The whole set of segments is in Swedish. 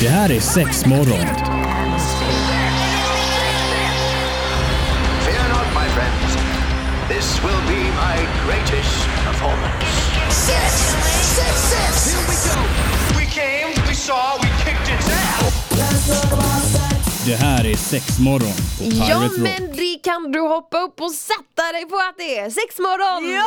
Det här är sex morgon. Fear not, my friends. This will be my greatest performance. Six, six, six. Here we go. We came, we saw, we kicked its ass. Det här är sex morgon på Pirate Ja Rock. men det kan du hoppa upp och sätta dig på att det är sexmorgon! Ja!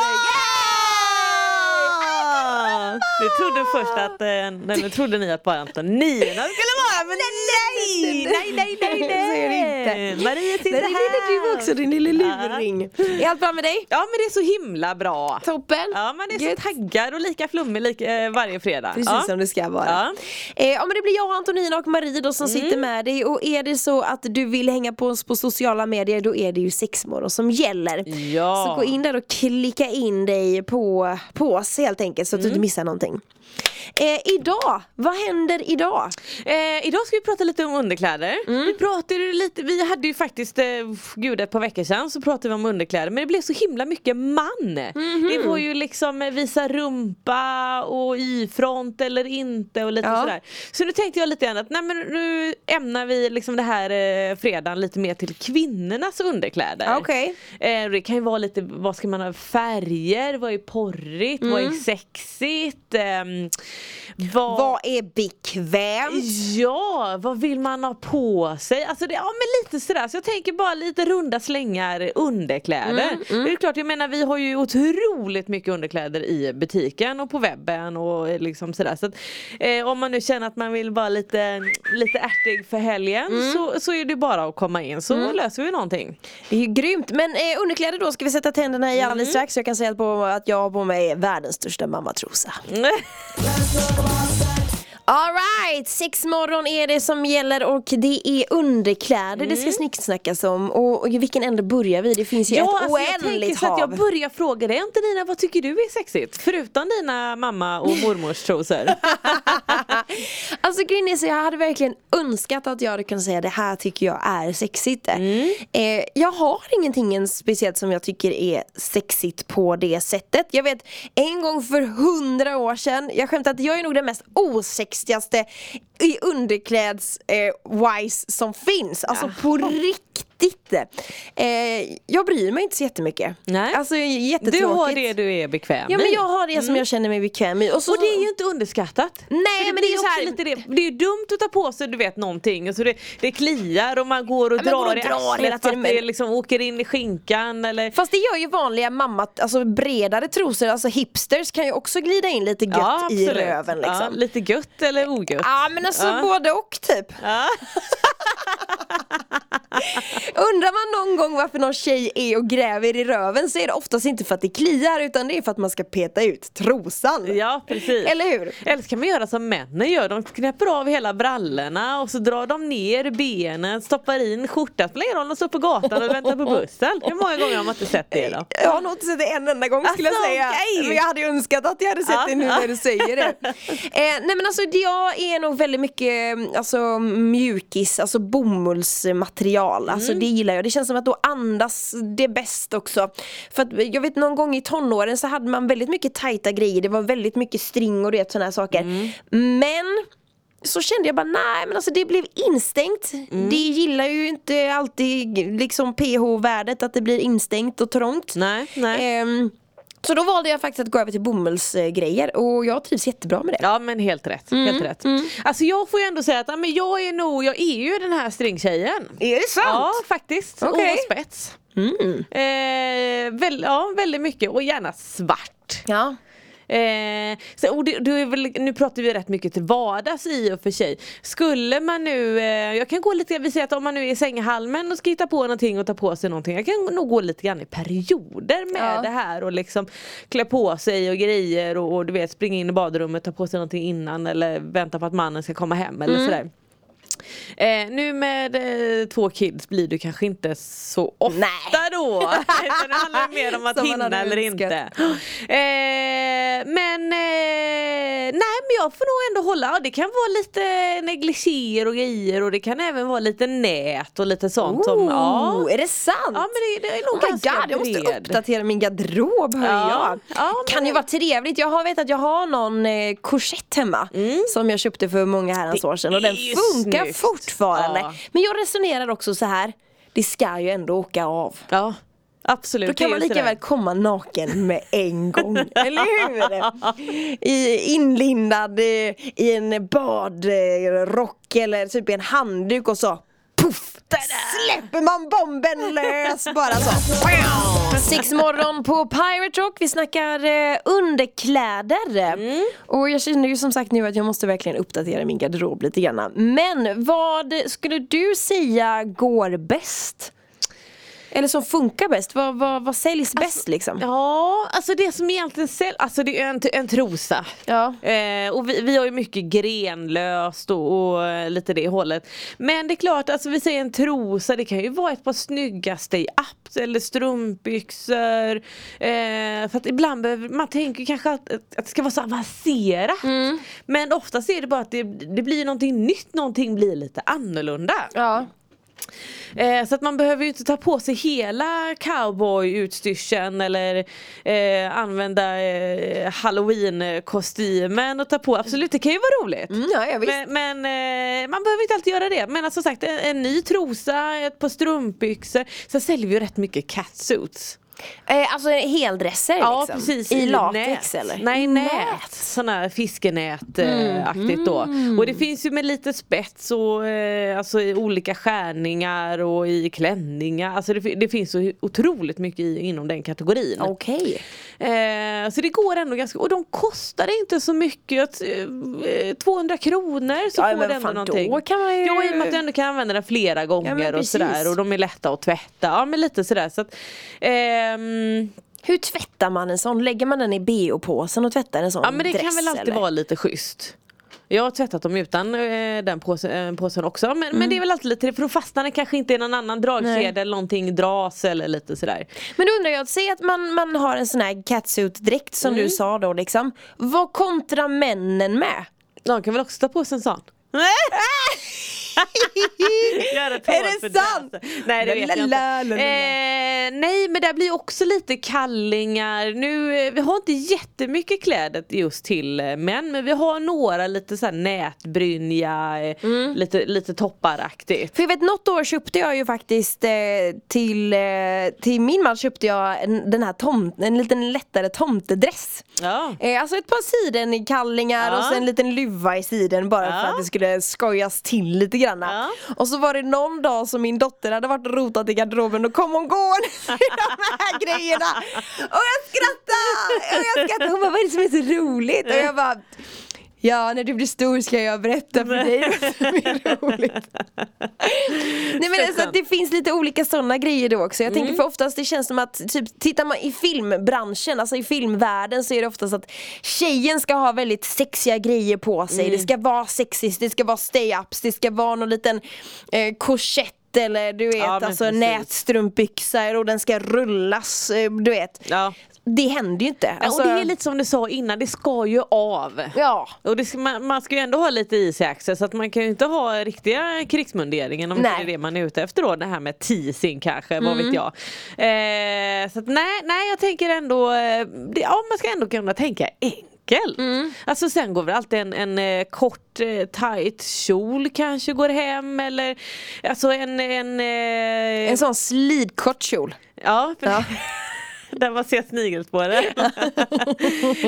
Vi trodde först att, eh, nej, nu trodde ni att bara Antonina skulle vara men nej, nej, nej, nej, nej, Så är det inte. Marie sitter Där är du också din lille luring. Är allt bra med dig? Ja men det är så himla bra. Toppen! Ja man är Gött. så taggad och lika flummig lika, eh, varje fredag. Precis ja. som det ska vara. Ja. Eh, ja men det blir jag, Antonina och Marie då som sitter med dig och är det så att du vill hänga på oss på sociala medier då är det ju sexmorgon som gäller. Ja. Så gå in där och klicka in dig på, på oss helt enkelt så att du inte missar någonting. Eh, idag, vad händer idag? Eh, idag ska vi prata lite om underkläder. Mm. Vi pratade lite, vi hade ju faktiskt, eh, gud ett par veckor sedan så pratade vi om underkläder men det blev så himla mycket man. Mhm. Det var ju liksom eh, visa rumpa och y-front eller inte och lite Ja. sådär. Så nu tänkte jag lite grann att nej, men nu ämnar vi liksom det här eh, fredagen lite mer till kvinnornas underkläder. Okej. Eh, det kan ju vara lite, vad ska man ha, färger, vad är porrigt, vad Mm. är sexigt? ehm, vad... Vad är bekvämt? Ja, vad vill man ha på sig? Alltså det, ja men lite sådär, så jag tänker bara lite runda slängar underkläder. Mm, Det är klart, jag menar vi har ju otroligt mycket underkläder i butiken och på webben och liksom sådär. Så att, eh, om man nu känner att man vill vara lite, lite ärtig för helgen Mm. så, så är det bara att komma in så löser vi någonting. Det är ju grymt, men eh, underkläder då ska vi sätta tänderna i alldeles strax. Jag kan säga på att jag har på mig världens största mammatrosa. talk about sex. Alright, sex morgon är det som gäller och det är underkläder det ska snicksnackas om. Och, och vilken ände börjar vi? Det finns ju ett alltså, jag oändligt så att jag hav. börjar fråga dig Antonina, vad tycker du är sexigt? Förutom dina mamma och mormors trosor. Alltså grejen är så jag hade verkligen önskat att jag hade kunnat säga det här tycker jag är sexigt. Mm. Eh, jag har ingenting ens speciellt som jag tycker är sexigt på det sättet. Jag vet en gång för hundra år sedan, jag skämtar att jag är nog den mest osexigaste i underkläds eh, wise som finns. Alltså på riktigt. Eh, jag bryr mig inte så jättemycket. Nej. Alltså jättetråkigt. Du har det du är bekväm Ja men jag har det som jag känner mig bekväm i. Och, så, Och det är ju inte underskattat. Nej, För men det är ju så här- lite det. det är ju dumt att ta på sig du vet någonting. Alltså det, det kliar och man går och Ja, drar och i arslet för att det liksom åker in i skinkan eller Fast det gör ju vanliga mamma, alltså bredare trosor, alltså hipsters kan ju också glida in lite gött i röven liksom. Ja, lite gött eller ogött. Ja men alltså Ja. både och typ. Ja. Undrar man någon gång varför någon tjej är och gräver i röven så är det oftast inte för att det kliar utan det är för att man ska peta ut trosan. Ja precis. Eller hur? Eller så kan man göra som männen gör, de knäpper av hela brallorna och så drar de ner benen, stoppar in skjortan, spelar ingen roll de står på gatan och väntar på bussen. Hur många gånger har man inte sett det då? Jag har nog inte sett det en enda gång skulle jag Alltså, säga. okej. Men jag hade önskat att jag hade sett Ja. det nu när du säger det. eh, nej men alltså jag är nog väldigt mycket alltså, mjukis, alltså bomullsmaterial. Alltså Mm. det gillar jag. Det känns som att då andas det bäst också. För att jag vet någon gång i tonåren så hade man väldigt mycket tajta grejer. Det var väldigt mycket string och det sådana här saker. Mm. Men så kände jag bara nej men alltså det blev instängt. Mm. Det gillar ju inte alltid liksom pH-värdet att det blir instängt och trångt. Nej, nej. Ehm, så då valde jag faktiskt att gå över till bomullsgrejer och jag trivs jättebra med det. Ja men helt rätt, Mm, helt rätt. Alltså jag får ju ändå säga att men jag är nog, jag är ju den här stringtjejen. Är det sant? Ja faktiskt, Okej. och spets. Eh, väl, ja väldigt mycket och gärna svart. Ja. Eh, så, och det, det väl, nu pratar vi rätt mycket till vardags i och för sig. Skulle man nu, eh, jag kan gå lite, vi säger att om man nu är i sänghalmen och ska hitta på någonting och ta på sig någonting. Jag kan nog gå lite grann i perioder med Ja. det här och liksom klä på sig och grejer och, och du vet springa in i badrummet, ta på sig någonting innan eller vänta på att mannen ska komma hem eller sådär. Eh, nu med eh, två kids blir du kanske inte så ofta Nej. då. Det handlar mer om att Som man hinna hade eller önskat. inte. Eh, men, eh, nej men jag får nog ändå hålla, ja, det kan vara lite negligéer och grejer och det kan även vara lite nät och lite sånt som, ja. Är det sant? Ja men det, det är nog Oh my ganska god, jag måste bred. uppdatera min garderob hör Ja. jag. Ja, men kan ju vara trevligt. Jag har vet att jag har någon eh, korsett hemma som jag köpte för många herrans år sedan och den är ju funkar snyggt. Fortfarande. Ja. Men jag resonerar också så här. det ska ju ändå åka av. Ja, absolut. Då kan man lika sådär. väl komma naken med en gång, eller hur? I, inlindad eh, i en badrock eller typ i en handduk och så Puff! Släpper man bomben lös bara så. Sex morgon på Pirate Rock. Vi snackar eh, underkläder. Mm. Och jag känner ju som sagt nu att jag måste verkligen uppdatera min garderob lite grann. Men vad skulle du säga går bäst? Eller som funkar bäst? Vad, vad, vad säljs bäst liksom? Ja, alltså det som egentligen säljs, alltså det är en, en trosa. Ja. Eh, och vi, vi har ju mycket grenlöst och, och eh, lite det hållet. Men det är klart, alltså vi säger en trosa, det kan ju vara ett par snygga stay-ups eller strumpbyxor. Eh, för att ibland behöver, man tänker kanske att, att det ska vara så avancerat. Mm. Men oftast är det bara att det, det blir någonting nytt, någonting blir lite annorlunda. Ja. Eh, så att man behöver ju inte ta på sig hela cowboy-utstyrseln eller eh, använda eh, halloween-kostymen och ta på. Absolut, det kan ju vara roligt. Mm, ja, ja. Men, men eh, man behöver inte alltid göra det. Men alltså, som sagt, en, en ny trosa, ett par strumpbyxor. Sen säljer vi ju rätt mycket catsuits. Eh, alltså heldresser Ja liksom? precis, I latex nät. eller? Nej nät, sådana här fiskenät-aktigt då. Och det finns ju med lite spets och eh, alltså i olika skärningar och i klänningar. Alltså det, det finns så otroligt mycket i, inom den kategorin. Okej. Eh, så det går ändå ganska, och de kostar inte så mycket, att, eh, 200 kronor så Ja, får du ändå fan, då någonting. kan man ju- Jo i och med att du ändå kan använda den flera gånger men och sådär och de är lätta att tvätta. Ja men lite sådär så att, ehm, Hur tvättar man en sån? Lägger man den i bh-påsen och tvättar en sån Ja men det dress, kan väl alltid eller? vara lite schysst. Jag har tvättat dem utan eh, den påsen, eh, påsen också men, Mm. men det är väl alltid lite för då fastnar den kanske inte i någon annan dragkedja eller någonting dras eller lite sådär. Men då undrar jag, säg att man, man har en sån här catsuit-dräkt som Mm. du sa då liksom Vad kontrar männen med? De kan väl också ta på sig en sån? Gör ett Är det för sant? det. Nej det vet jag inte. Eh, nej men det blir också lite kallingar. Nu, eh, vi har inte jättemycket kläder just till eh, män men vi har några lite så här nätbrynja, Mm. lite, lite topparaktigt. För jag vet något år köpte jag ju faktiskt eh, till, eh, till min man köpte jag en, den här tom, en liten lättare tomtedress Ja. Alltså ett par sidenkallingar Ja. och så en liten luva i siden bara för Ja. att det skulle skojas till lite grann. Ja. Och så var det någon dag som min dotter hade varit och rotat i garderoben och kom hon gående med de här grejerna. Och jag skrattade! Och jag skrattade. Hon bara, vad är det som är så roligt? Och jag bara Ja, när du blir stor ska jag berätta för dig vad som är roligt. Nej men alltså, att det finns lite olika sådana grejer då också. Jag tänker för oftast det känns som att typ, tittar man i filmbranschen, alltså i filmvärlden så är det oftast att tjejen ska ha väldigt sexiga grejer på sig. Det ska vara sexigt, det ska vara stay-ups, det ska vara någon liten eh, korsett eller du vet Ja, alltså precis. nätstrumpbyxor och den ska rullas, eh, du vet. Ja. Det händer ju inte. Alltså, och det är lite som du sa innan, det ska ju av. Ja. Och det ska, man, man ska ju ändå ha lite is i axeln så att man kan ju inte ha riktiga krigsmunderingen om Nej. det är det man är ute efter då. Det här med teasing kanske, vad vet jag. Eh, så att nej, nej jag tänker ändå, eh, det, ja man ska ändå kunna tänka enkelt. Alltså sen går väl alltid en, en eh, kort eh, tight kjol kanske går hem eller alltså en, en, En sån slidkort kjol. Ja, Ja. där man ser snigelspåren.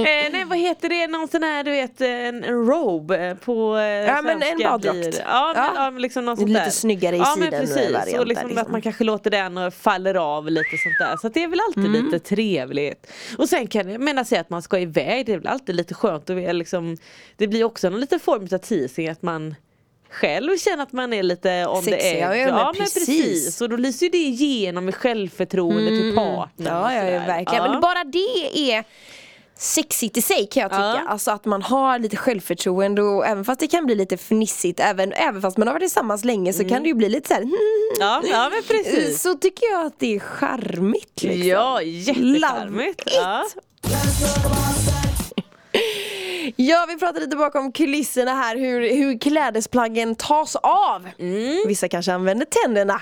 eh, nej vad heter det, någon sån här du vet en, en robe eh, på eh, Ja, men en baddräkt. Ja, men, Ja. ja. men liksom någon sånt Lite där. snyggare i ja, men siden precis. variant Och liksom, liksom. att man kanske låter den och faller av lite sånt där. Så det är väl alltid Mm. lite trevligt. Och sen kan jag mena säga att man ska iväg, det är väl alltid lite skönt att liksom, det blir också någon liten form av teasing att man själv känner att man är lite on Sexig, the edge. ja, ja, men precis. precis. Och då lyser ju det igenom med självförtroende till partnern. Ja, ja, ja verkligen. Ja. Men bara det är sexigt i sig kan jag tycka. Ja. Alltså att man har lite självförtroende och även fast det kan bli lite fnissigt, även, även fast man har varit tillsammans länge så kan det ju bli lite så här. Ja, ja men precis. Så tycker jag att det är charmigt liksom. Ja, Love jättecharmigt. it. Ja. Ja, vi pratar lite bakom kulisserna här hur, hur klädesplaggen tas av. Vissa kanske använder tänderna.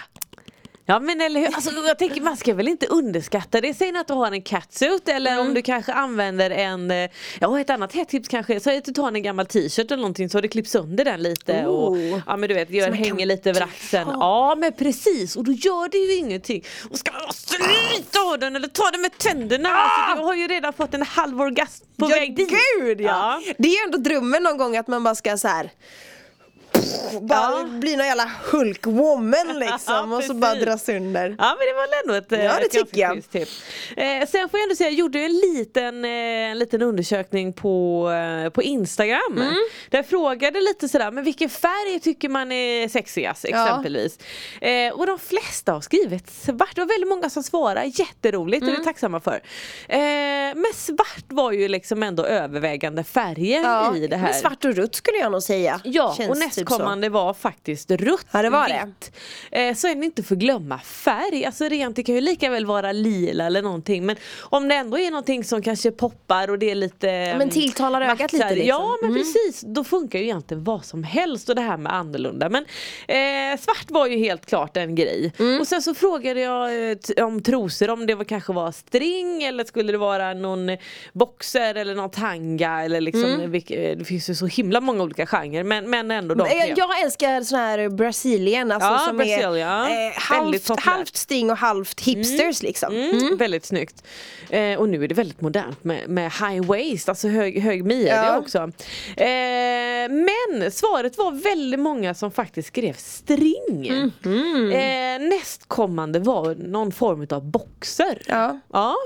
Ja men eller hur, alltså, jag tänker man ska väl inte underskatta det. Säg att du har en catsuit eller Mm. om du kanske använder en, eh, ja ett annat hett tips kanske, så att du tar en gammal t-shirt eller någonting så har det klipps under den lite och Oh. ja men du vet, gör, man kan hänger lite över axeln. Ja. Ja men precis och då gör det ju ingenting. Och ska man slita av den eller ta den med tänderna, alltså, du har ju redan fått en halv orgasm på Ah! ja, väg dit. gud ja. Det är ju ändå drömmen någon gång att man bara ska så här. Bara Ja. bli någon jävla Hulk-woman liksom och så bara precis. dra sönder. Ja men det var väl ändå ett, eh, Ja, det ett ganska tycker jag. tips. Eh, sen får jag ändå säga, jag gjorde en liten, eh, en liten undersökning på, eh, på Instagram. Mm. Där jag frågade lite sådär, men vilken färg tycker man är sexigast exempelvis? Eh, och de flesta har skrivit svart. Det var väldigt många som svarade, jätteroligt och det är Mm. tacksamma för. Eh, men svart var ju liksom ändå övervägande färgen Ja, i det här. men svart och rött skulle jag nog säga. Ja, Känns och typ nästkommande var faktiskt rött. Ja, det var det. vitt. Eh, så är ni inte förglömma färg. Alltså rent, det kan ju lika väl vara lila eller någonting. Men om det ändå är någonting som kanske poppar och det är lite men tilltalar ögat matchar- lite, liksom. Ja men precis, då funkar ju egentligen vad som helst och det här med annorlunda. Men eh, svart var ju helt klart en grej. Mm. Och sen så frågade jag eh, om trosor, om det var, kanske var string eller skulle det vara någon boxer eller någon tanga eller liksom, Mm. eh, det finns ju så himla många olika genrer men, men ändå de. Jag, jag älskar sån här Brazilian, alltså Ja, som Brazilian. är eh, halvt, halvt sting och halvt hipsters liksom. Mm, Väldigt snyggt. Eh, och nu är det väldigt modernt med, med high waist, alltså hög, hög midja Ja. också. Eh, men svaret var väldigt många som faktiskt skrev string. Mhm. Eh, nästkommande var någon form av boxer. Ja. Ja.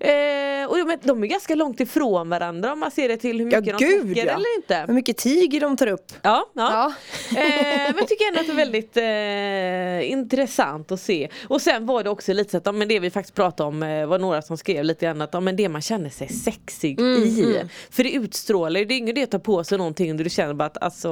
Eh, och de, de är ganska långt ifrån varandra om man ser det till hur Ja, mycket de gud täcker ja. eller inte. Hur mycket tyg de tar upp. Ja, ja. Ja. eh, men jag tycker ändå att det är väldigt eh, intressant att se. Och sen var det också lite så att, ja, men det vi faktiskt pratade om eh, var några som skrev lite grann att ja, men det man känner sig sexig Mm, i. För det utstrålar ju, det är ingen idé att ta på sig någonting där du känner bara att alltså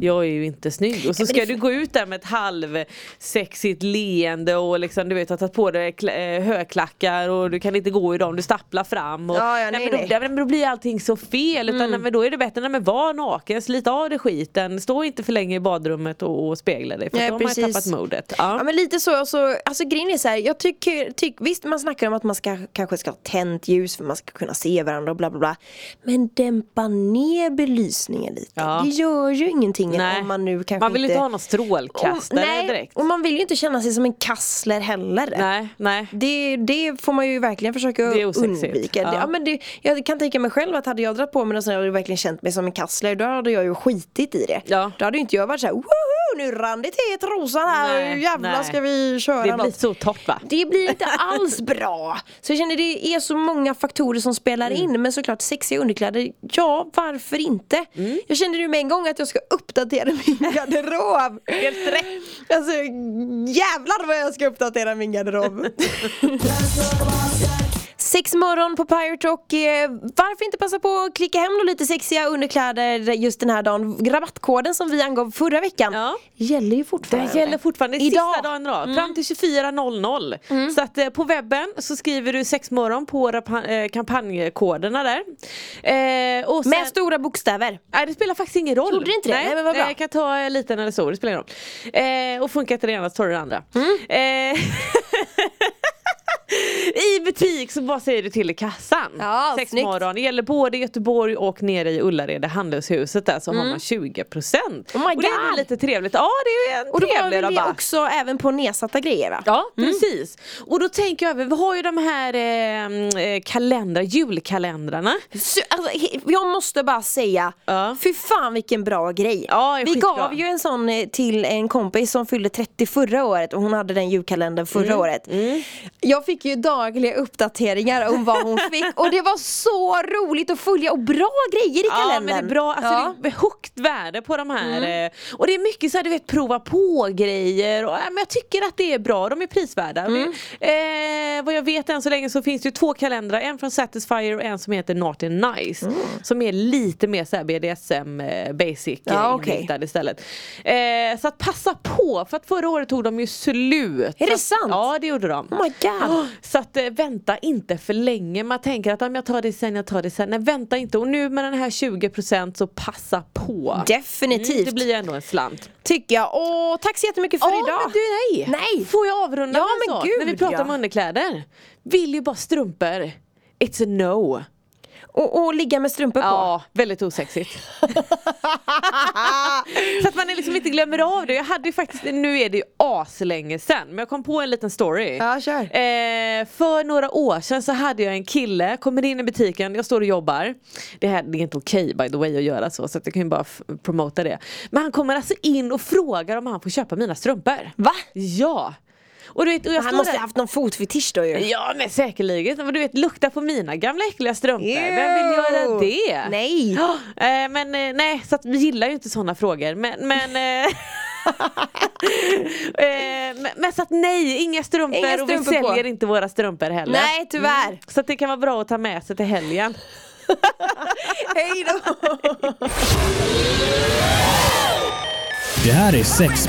jag är ju inte snygg. Och så ska du gå ut där med ett halvsexigt leende och liksom du vet har tagit på dig eh, högklackar och du kan inte gå i dem, du stapplar fram. Och, Ja, ja, nej, men då, nej. Mm. nej, men då blir allting så fel. Utan nej, men då är det bättre, nej, men var naken, slit av dig skiten, stå inte för länge i badrummet och, och spegla dig. För Nej, då har man tappat modet. Ja Ja. men lite så, så alltså grejen är så här, jag tycker, tyck, visst man snackar om att man ska, kanske ska ha tänt ljus för man ska kunna se varandra och bla bla bla Men dämpa ner belysningen lite, Ja. det gör ju ingenting Nej. om man nu kanske man vill inte inte ha någon strålkastare och, nej, direkt. och man vill ju inte känna sig som en kassler heller Nej, nej. Det, det får man ju verkligen osexigt. undvika. Ja. Ja. men det, jag kan tänka mig själv att hade jag dragit på mig något sånt och verkligen känt mig som en kassler då hade jag ju skitit i det. Ja. Då hade ju inte jag varit såhär woho nu rann det till trosan här Nej, jävlar nej. ska vi köra Det blir något. så torrt va? Det blir inte alls bra. Så jag känner det är så många faktorer som spelar Mm. in men såklart sexiga underkläder, ja varför inte? Mm. Jag kände nu med en gång att jag ska uppdatera min garderob. Helt rätt. Alltså jävlar vad jag ska uppdatera min garderob. Sex morgon på Pirate Rock. Eh, Varför inte passa på att klicka hem lite sexiga underkläder just den här dagen. Rabattkoden som vi angav förra veckan Ja. gäller ju Det fortfarande. gäller fortfarande Idag. sista dagen idag, fram till 24.00. Så att eh, på webben så skriver du sexmorgon på eh, kampanjkoderna där. Eh, och sen, Med stora bokstäver. Nej det spelar faktiskt ingen roll. Gjorde det inte det? Nej, men vad bra. Jag kan ta liten eller stor, det spelar ingen roll. Eh, och funkar inte det ena så tar du det andra. Mm. Eh, I butik så bara säger du till i kassan. Ja, Sex snyggt. morgon. Det gäller både i Göteborg och nere i Ullared, handelshuset där så har man 20% Oh my Och det är God. lite trevligt. Ja det är en Och då trevlig väl det rabatt. också även på nedsatta grejer va? Ja precis. Och då tänker jag, vi har ju de här eh, eh, kalendrar, julkalendrarna. Så, alltså, jag måste bara säga, Ja. fy fan vilken bra grej. Ja, Vi skitbra. gav ju en sån eh, till en kompis som fyllde 30 förra året och hon hade den julkalendern förra Mm. året. Jag fick ju dagliga uppdateringar om vad hon fick och det var så roligt att följa och bra grejer i Ja kalendern. men det är bra, alltså Ja. Mm. det är högt värde på de här eh, Och det är mycket så här, du vet prova på grejer och, men jag tycker att det är bra, de är prisvärda Mm. eh, Vad jag vet än så länge så finns det två kalendrar, en från Satisfyer och en som heter Naughty Nice Mm. Som är lite mer såhär BDSM eh, basic Ja, eh, inriktad istället eh, Så att passa på, för att förra året tog de ju slut Är det Så att- sant? Ja det gjorde de Oh my god. så att eh, vänta inte för länge. Man tänker att om jag tar det sen, jag tar det sen. Nej vänta inte. Och nu med den här 20% så passa på. Definitivt. Mm, det blir ändå en slant. Tycker jag. Och tack så jättemycket för Ja idag. men du nej! Nej. Får jag avrunda Ja, med en men sak? gud, När vi pratar ja. om underkläder. Vill ju bara strumpor. It's a no. Och, och ligga med strumpor på. Ja, väldigt osexigt. så att man liksom inte glömmer av det. Jag hade ju faktiskt, nu är det ju aslänge sen, men jag kom på en liten story. Ja, kör. Eh, för några år sedan så hade jag en kille, kommer in i butiken, jag står och jobbar. Det här det är inte okej by the way att göra så, så att jag kan ju bara promota det. Men han kommer alltså in och frågar om han får köpa mina strumpor. Va? Ja! Och du vet, och jag Han måste där- ha haft någon fotfetisch då ju. Ja men säkerligen, du vet lukta på mina gamla äckliga strumpor, vem vill göra det? Nej. Eh, men eh, nej, så att vi gillar ju inte sådana frågor men, men eh, eh, men, men så att nej, inga strumpor, Inga och vi strumpor på. säljer inte våra strumpor heller Nej, tyvärr. Så att det kan vara bra att ta med sig till helgen Hej då! Det här är sex